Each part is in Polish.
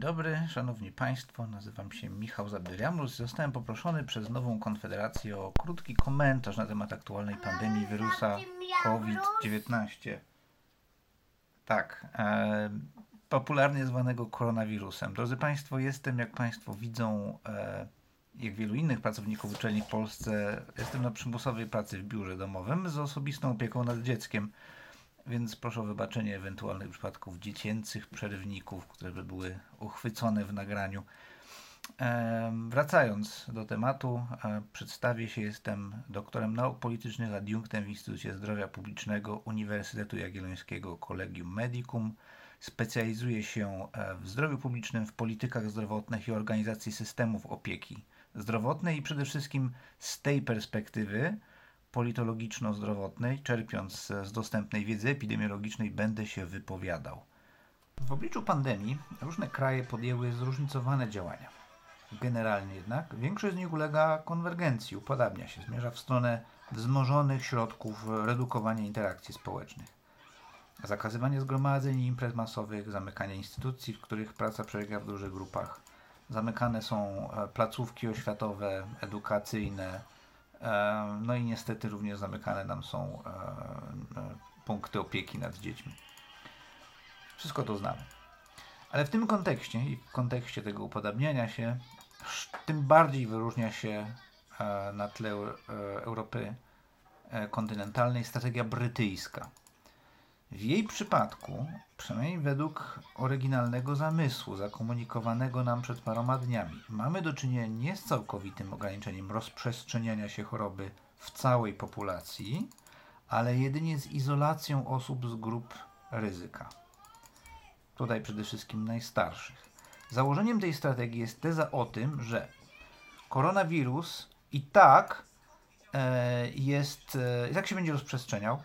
Dzień dobry, szanowni państwo. Nazywam się Michał Zabdyriamus. Zostałem poproszony przez Nową Konfederację o krótki komentarz na temat aktualnej pandemii wirusa COVID-19. Tak, e, popularnie zwanego koronawirusem. Drodzy Państwo, jestem, jak Państwo widzą, e, jak wielu innych pracowników uczelni w Polsce, jestem na przymusowej pracy w biurze domowym z osobistą opieką nad dzieckiem. Więc proszę o wybaczenie ewentualnych przypadków dziecięcych przerywników, które by były uchwycone w nagraniu. Wracając do tematu, e, przedstawię się, jestem doktorem nauk politycznych, adiunktem w Instytucie Zdrowia Publicznego Uniwersytetu Jagiellońskiego Collegium Medicum. Specjalizuję się e, w zdrowiu publicznym, w politykach zdrowotnych i organizacji systemów opieki zdrowotnej i przede wszystkim z tej perspektywy politologiczno-zdrowotnej, czerpiąc z dostępnej wiedzy epidemiologicznej, będę się wypowiadał. W obliczu pandemii różne kraje podjęły zróżnicowane działania. Generalnie jednak większość z nich ulega konwergencji, upodabnia się, zmierza w stronę wzmożonych środków redukowania interakcji społecznych. Zakazywanie zgromadzeń i imprez masowych, zamykanie instytucji, w których praca przebiega w dużych grupach. Zamykane są e, placówki oświatowe, edukacyjne, no i niestety również zamykane nam są punkty opieki nad dziećmi. Wszystko to znamy. Ale w tym kontekście i w kontekście tego upodabniania się, tym bardziej wyróżnia się na tle Europy e, kontynentalnej strategia brytyjska. W jej przypadku, przynajmniej według oryginalnego zamysłu zakomunikowanego nam przed paroma dniami, mamy do czynienia nie z całkowitym ograniczeniem rozprzestrzeniania się choroby w całej populacji, ale jedynie z izolacją osób z grup ryzyka. Tutaj przede wszystkim najstarszych. Założeniem tej strategii jest teza o tym, że koronawirus i tak e, jest, e, i tak się będzie rozprzestrzeniał,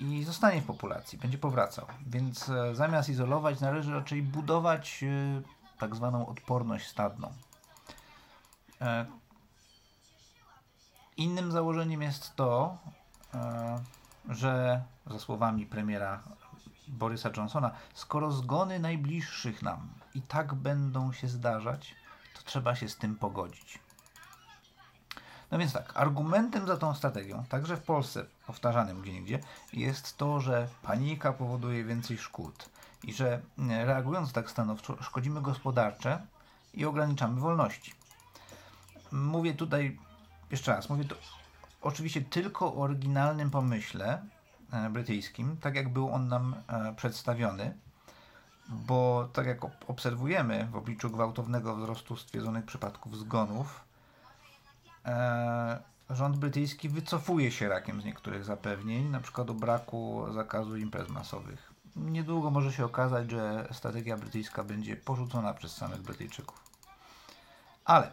i zostanie w populacji, będzie powracał. Więc e, zamiast izolować, należy raczej budować e, tak zwaną odporność stadną. Innym założeniem jest to, że za słowami premiera Borysa Johnsona, skoro zgony najbliższych nam i tak będą się zdarzać, to trzeba się z tym pogodzić. No więc tak, argumentem za tą strategią, także w Polsce, powtarzanym gdzie niegdzie, jest to, że panika powoduje więcej szkód i że e, reagując tak stanowczo, szkodzimy gospodarcze i ograniczamy wolności. Mówię tutaj, jeszcze raz, mówię to oczywiście tylko o oryginalnym pomyśle e, brytyjskim, tak jak był on nam e, przedstawiony, bo tak jak obserwujemy w obliczu gwałtownego wzrostu stwierdzonych przypadków zgonów, rząd brytyjski wycofuje się rakiem z niektórych zapewnień, na przykład o braku zakazu imprez masowych. Niedługo może się okazać, że strategia brytyjska będzie porzucona przez samych Brytyjczyków. Ale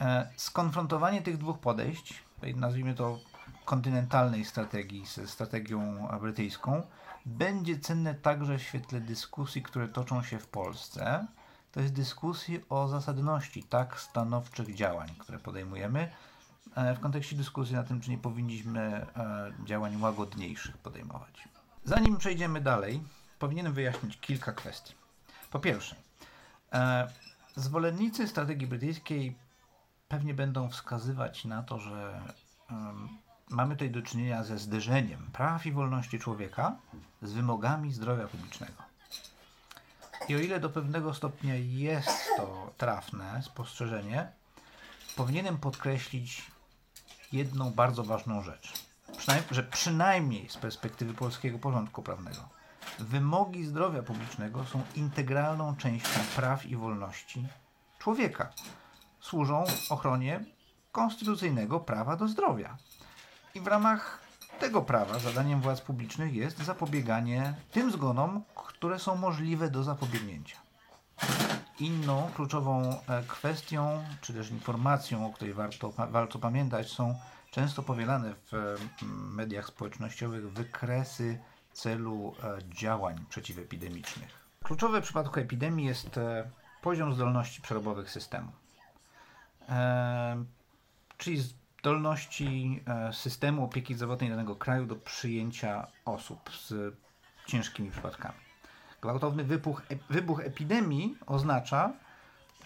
e, skonfrontowanie tych dwóch podejść, nazwijmy to kontynentalnej strategii ze strategią brytyjską, będzie cenne także w świetle dyskusji, które toczą się w Polsce to jest dyskusji o zasadności tak stanowczych działań, które podejmujemy e, w kontekście dyskusji na tym, czy nie powinniśmy e, działań łagodniejszych podejmować. Zanim przejdziemy dalej, powinienem wyjaśnić kilka kwestii. Po pierwsze, e, zwolennicy strategii brytyjskiej pewnie będą wskazywać na to, że mamy tutaj do czynienia ze zderzeniem praw i wolności człowieka z wymogami zdrowia publicznego. I o ile do pewnego stopnia jest to trafne spostrzeżenie, powinienem podkreślić jedną bardzo ważną rzecz. że przynajmniej z perspektywy polskiego porządku prawnego, wymogi zdrowia publicznego są integralną częścią praw i wolności człowieka. Służą ochronie konstytucyjnego prawa do zdrowia. I w ramach tego prawa zadaniem władz publicznych jest zapobieganie tym zgonom, które są możliwe do zapobiegnięcia. Inną kluczową e, kwestią, czy też informacją, o której warto, warto pamiętać, są często powielane w mediach społecznościowych wykresy celu e, działań przeciwepidemicznych. Kluczowe w przypadku epidemii jest e, poziom zdolności przerobowych systemu, czyli zdolności systemu opieki zdrowotnej danego kraju do przyjęcia osób z ciężkimi przypadkami. Gwałtowny wybuch, wybuch epidemii oznacza,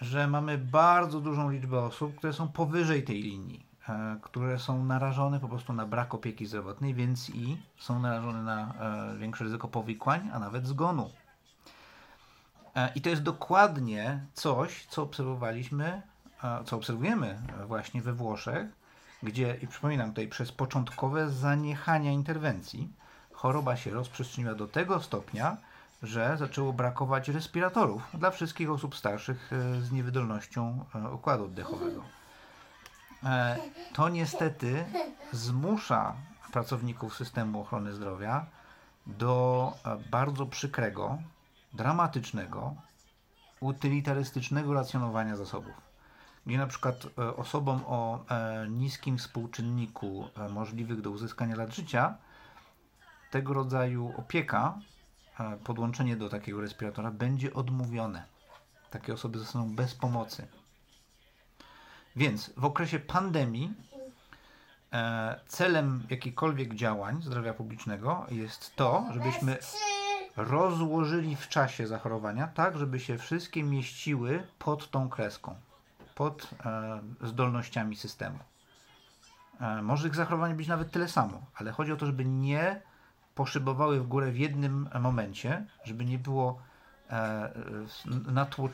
że mamy bardzo dużą liczbę osób, które są powyżej tej linii, e, które są narażone po prostu na brak opieki zdrowotnej, więc i są narażone na e, większe ryzyko powikłań, a nawet zgonu. E, I to jest dokładnie coś, co obserwowaliśmy, co obserwujemy właśnie we Włoszech, gdzie, i przypominam tutaj, przez początkowe zaniechania interwencji choroba się rozprzestrzeniła do tego stopnia, że zaczęło brakować respiratorów dla wszystkich osób starszych e, z niewydolnością e, układu oddechowego. E, to niestety zmusza pracowników systemu ochrony zdrowia do bardzo przykrego, dramatycznego, utylitarystycznego racjonowania zasobów. Gdzie na przykład osobom o niskim współczynniku możliwych do uzyskania lat życia tego rodzaju opieka podłączenie do takiego respiratora będzie odmówione. Takie osoby zostaną bez pomocy. Więc w okresie pandemii e, celem jakichkolwiek działań zdrowia publicznego jest to, żebyśmy rozłożyli w czasie zachorowania tak, żeby się wszystkie mieściły pod tą kreską, pod e, zdolnościami systemu. E, może ich zachorowań być nawet tyle samo, ale chodzi o to, żeby nie poszybowały w górę w jednym momencie, żeby nie było e,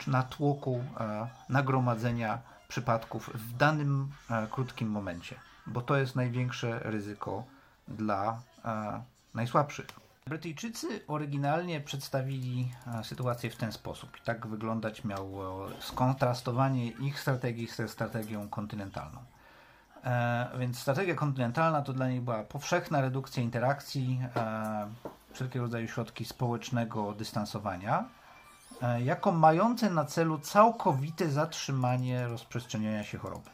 natłoku e, nagromadzenia przypadków w danym krótkim momencie, bo to jest największe ryzyko dla najsłabszych. Brytyjczycy oryginalnie przedstawili sytuację w ten sposób. Tak wyglądać miało skontrastowanie ich strategii ze strategią kontynentalną. E, więc strategia kontynentalna to dla nich była powszechna redukcja interakcji, e, wszelkiego rodzaju środki społecznego dystansowania, e, jako mające na celu całkowite zatrzymanie rozprzestrzeniania się choroby.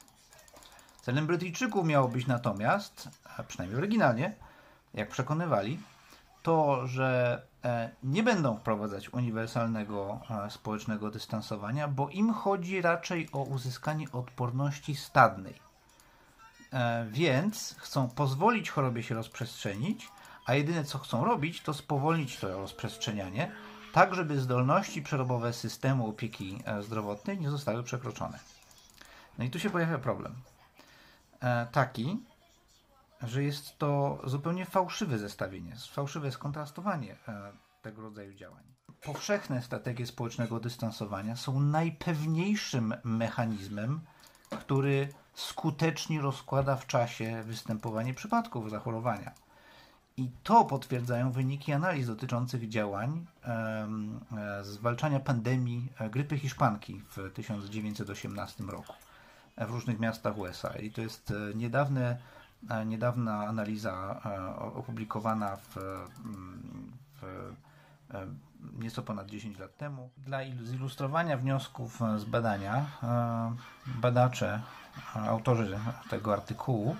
Celem Brytyjczyków miało być natomiast, przynajmniej oryginalnie, jak przekonywali, to, że nie będą wprowadzać uniwersalnego społecznego dystansowania, bo im chodzi raczej o uzyskanie odporności stadnej E, więc chcą pozwolić chorobie się rozprzestrzenić, a jedyne co chcą robić, to spowolnić to rozprzestrzenianie, tak żeby zdolności przerobowe systemu opieki e, zdrowotnej nie zostały przekroczone. No i tu się pojawia problem. E, taki, że jest to zupełnie fałszywe zestawienie, fałszywe skontrastowanie tego rodzaju działań. Powszechne strategie społecznego dystansowania są najpewniejszym mechanizmem, który skutecznie rozkłada w czasie występowanie przypadków zachorowania. I to potwierdzają wyniki analiz dotyczących działań e, zwalczania pandemii e, grypy hiszpanki w 1918 roku e, w różnych miastach USA. I to jest e, niedawne, niedawna analiza opublikowana w, w nieco ponad 10 lat temu. Dla zilustrowania wniosków z badania badacze autorzy tego artykułu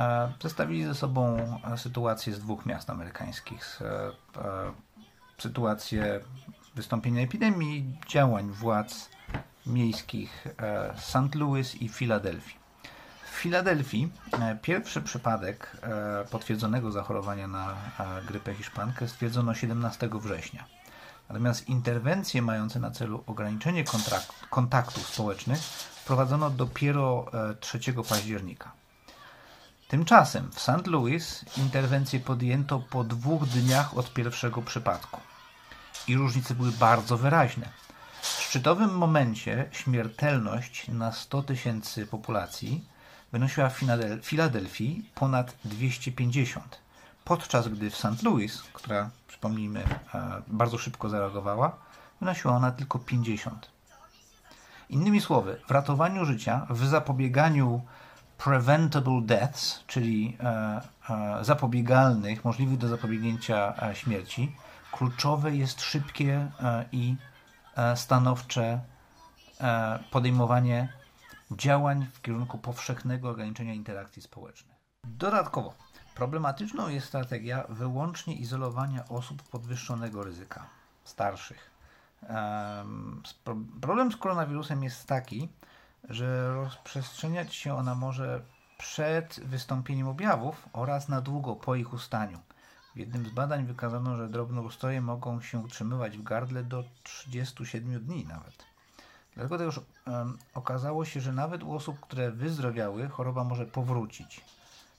e, przedstawili ze sobą sytuację z dwóch miast amerykańskich. E, sytuację wystąpienia epidemii, działań władz miejskich e, St. Louis i Filadelfii. Filadelfii pierwszy przypadek potwierdzonego zachorowania na grypę hiszpankę stwierdzono 17 września. Natomiast interwencje mające na celu ograniczenie kontaktów społecznych wprowadzono dopiero 3 e, października. Tymczasem w St. Louis interwencję podjęto po dwóch dniach od pierwszego przypadku. I różnice były bardzo wyraźne. W szczytowym momencie śmiertelność na 100 tysięcy populacji wynosiła w Filadelfii ponad 250, podczas gdy w St. Louis, która przypomnijmy e, bardzo szybko zareagowała, wynosiła ona tylko 50. Innymi słowy, w ratowaniu życia, w zapobieganiu preventable deaths, czyli e, e, zapobiegalnych, możliwych do zapobiegnięcia śmierci, kluczowe jest szybkie i stanowcze podejmowanie działań w kierunku powszechnego ograniczenia interakcji społecznych. Dodatkowo, problematyczną jest strategia wyłącznie izolowania osób podwyższonego ryzyka, starszych Problem z koronawirusem jest taki, że rozprzestrzeniać się ona może przed wystąpieniem objawów oraz na długo po ich ustaniu. W jednym z badań wykazano, że drobnoustroje mogą się utrzymywać w gardle do 37 dni nawet. Dlatego też um, okazało się, że nawet u osób, które wyzdrowiały, choroba może powrócić.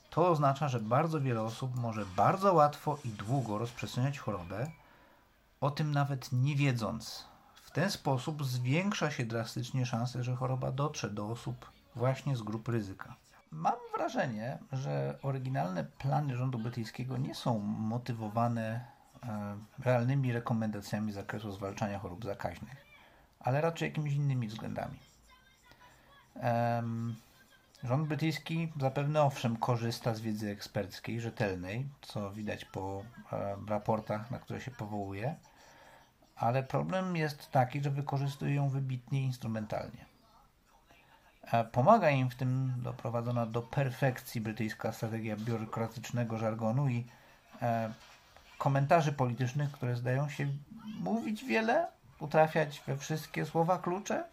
To oznacza, że bardzo wiele osób może bardzo łatwo i długo rozprzestrzeniać chorobę, o tym nawet nie wiedząc. W ten sposób zwiększa się drastycznie szanse, że choroba dotrze do osób właśnie z grup ryzyka. Mam wrażenie, że oryginalne plany rządu brytyjskiego nie są motywowane e, realnymi rekomendacjami z zakresu zwalczania chorób zakaźnych, ale raczej jakimiś innymi względami. Rząd brytyjski zapewne owszem korzysta z wiedzy eksperckiej, rzetelnej, co widać po e, raportach, na które się powołuje, ale problem jest taki, że wykorzystuje ją wybitnie instrumentalnie. E, pomaga im w tym doprowadzona do perfekcji brytyjska strategia biurokratycznego żargonu i e, komentarzy politycznych, które zdają się mówić wiele, utrafiać we wszystkie słowa klucze,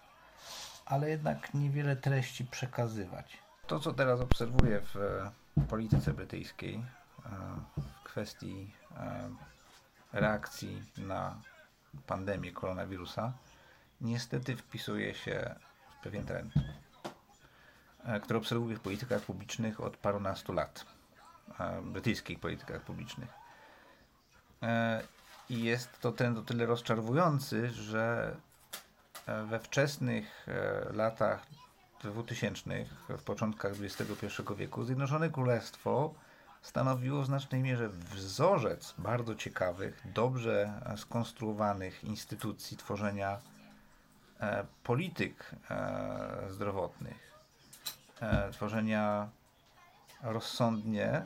ale jednak niewiele treści przekazywać. To, co teraz obserwuję w polityce brytyjskiej e, w kwestii reakcji na pandemię koronawirusa, niestety wpisuje się w pewien trend. E, które obserwuję w politykach publicznych od parunastu lat, e, brytyjskich politykach publicznych. E, I jest to trend o tyle rozczarowujący, że we wczesnych latach 2000, w początkach XXI wieku, Zjednoczone Królestwo stanowiło w znacznej mierze wzorzec bardzo ciekawych, dobrze skonstruowanych instytucji tworzenia polityk zdrowotnych e, tworzenia rozsądnie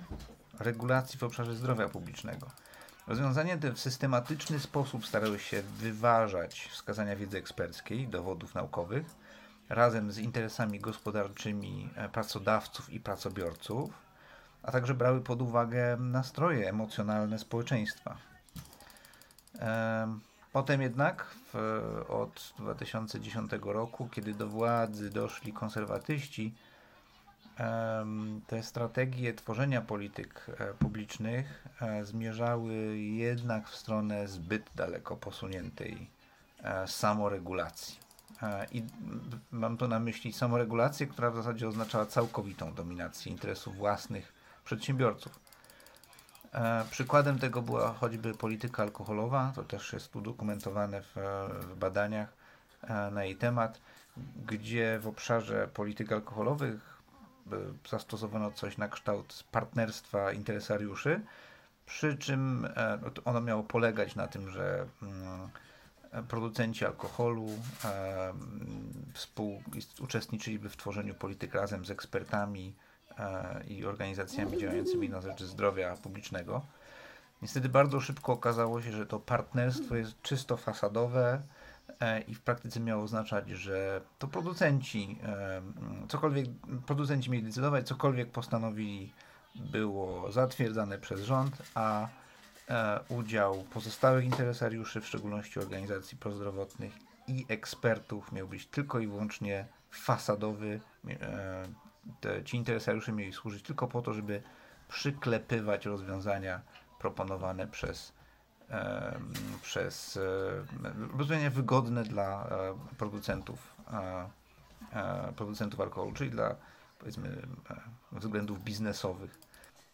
regulacji w obszarze zdrowia publicznego. Rozwiązania te w systematyczny sposób starały się wyważać wskazania wiedzy eksperckiej, dowodów naukowych, razem z interesami gospodarczymi e, pracodawców i pracobiorców, a także brały pod uwagę nastroje emocjonalne społeczeństwa. Potem jednak w, od 2010 roku, kiedy do władzy doszli konserwatyści, te strategie tworzenia polityk e, publicznych e, zmierzały jednak w stronę zbyt daleko posuniętej e, samoregulacji. I mam tu na myśli samoregulację, która w zasadzie oznaczała całkowitą dominację interesów własnych przedsiębiorców. Przykładem tego była choćby polityka alkoholowa, to też jest udokumentowane w, w badaniach na jej temat, gdzie w obszarze polityk alkoholowych zastosowano coś na kształt partnerstwa interesariuszy, przy czym e, ono miało polegać na tym, że mm, producenci alkoholu e, współuczestniczyliby w tworzeniu polityk razem z ekspertami e, i organizacjami działającymi na rzecz zdrowia publicznego. Niestety bardzo szybko okazało się, że to partnerstwo jest czysto fasadowe, E, i w praktyce miało oznaczać, że to producenci, e, cokolwiek producenci mieli decydować, cokolwiek postanowili było zatwierdzane przez rząd, a e, udział pozostałych interesariuszy, w szczególności organizacji prozdrowotnych i ekspertów miał być tylko i wyłącznie fasadowy. Te, ci interesariusze mieli służyć tylko po to, żeby przyklepywać rozwiązania proponowane przez przez rozwiązania wygodne dla e, producentów, e, e, producentów alkoholu, czyli dla powiedzmy względów biznesowych.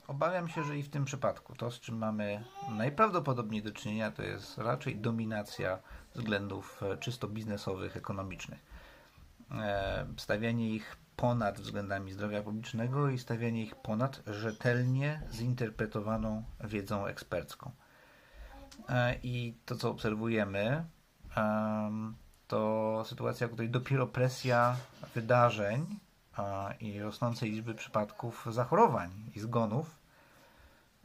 Obawiam się, że i w tym przypadku to, z czym mamy najprawdopodobniej do czynienia, to jest raczej dominacja względów czysto biznesowych, ekonomicznych. Stawianie ich ponad względami zdrowia publicznego i stawianie ich ponad rzetelnie zinterpretowaną wiedzą ekspercką. E, I to, co obserwujemy, to sytuacja, w której dopiero presja wydarzeń i rosnącej liczby przypadków zachorowań i zgonów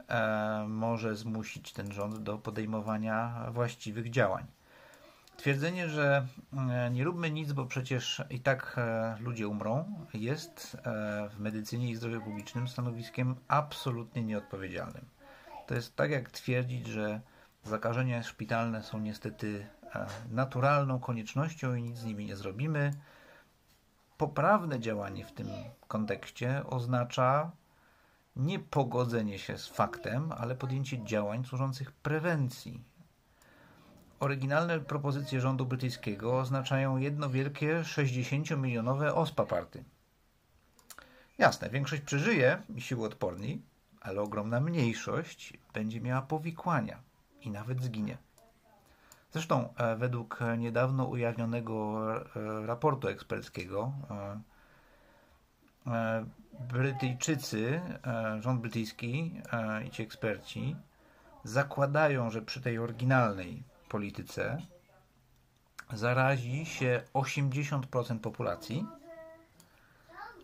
e, może zmusić ten rząd do podejmowania właściwych działań. Twierdzenie, że e, nie róbmy nic, bo przecież i tak ludzie umrą, jest w medycynie i zdrowiu publicznym stanowiskiem absolutnie nieodpowiedzialnym. To jest tak jak twierdzić, że Zakażenia szpitalne są niestety e, naturalną koniecznością i nic z nimi nie zrobimy. Poprawne działanie w tym kontekście oznacza nie pogodzenie się z faktem, ale podjęcie działań służących prewencji. Oryginalne propozycje rządu brytyjskiego oznaczają jedno wielkie 60-milionowe OSPA party. Jasne, większość przeżyje i siły odporni, ale ogromna mniejszość będzie miała powikłania i nawet zginie. Zresztą e, według niedawno ujawnionego e, raportu eksperckiego e, Brytyjczycy, rząd brytyjski i ci eksperci zakładają, że przy tej oryginalnej polityce zarazi się 80% populacji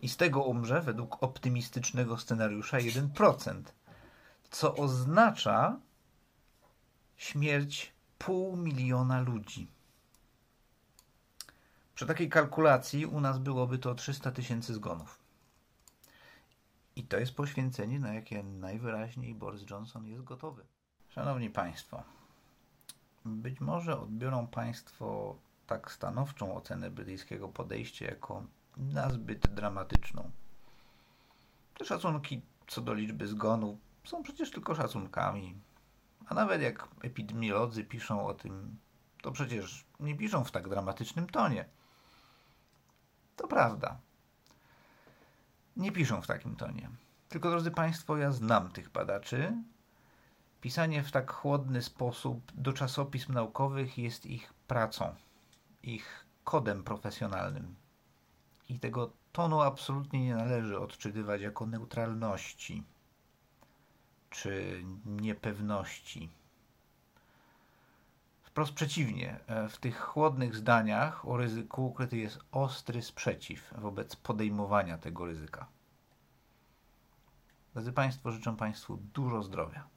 i z tego umrze według optymistycznego scenariusza 1%, co oznacza śmierć pół miliona ludzi. Przy takiej kalkulacji u nas byłoby to 300 tysięcy zgonów. I to jest poświęcenie, na jakie najwyraźniej Boris Johnson jest gotowy. Szanowni Państwo, być może odbiorą Państwo tak stanowczą ocenę brytyjskiego podejścia jako nazbyt dramatyczną. Te szacunki co do liczby zgonów są przecież tylko szacunkami. A nawet jak epidemiolodzy piszą o tym, to przecież nie piszą w tak dramatycznym tonie. To prawda. Nie piszą w takim tonie. Tylko, drodzy Państwo, ja znam tych badaczy. Pisanie w tak chłodny sposób do czasopism naukowych jest ich pracą, ich kodem profesjonalnym. I tego tonu absolutnie nie należy odczytywać jako neutralności czy niepewności. Wprost przeciwnie, e, w tych chłodnych zdaniach o ryzyku ukryty jest ostry sprzeciw wobec podejmowania tego ryzyka. Drodzy Państwo, życzę Państwu dużo zdrowia.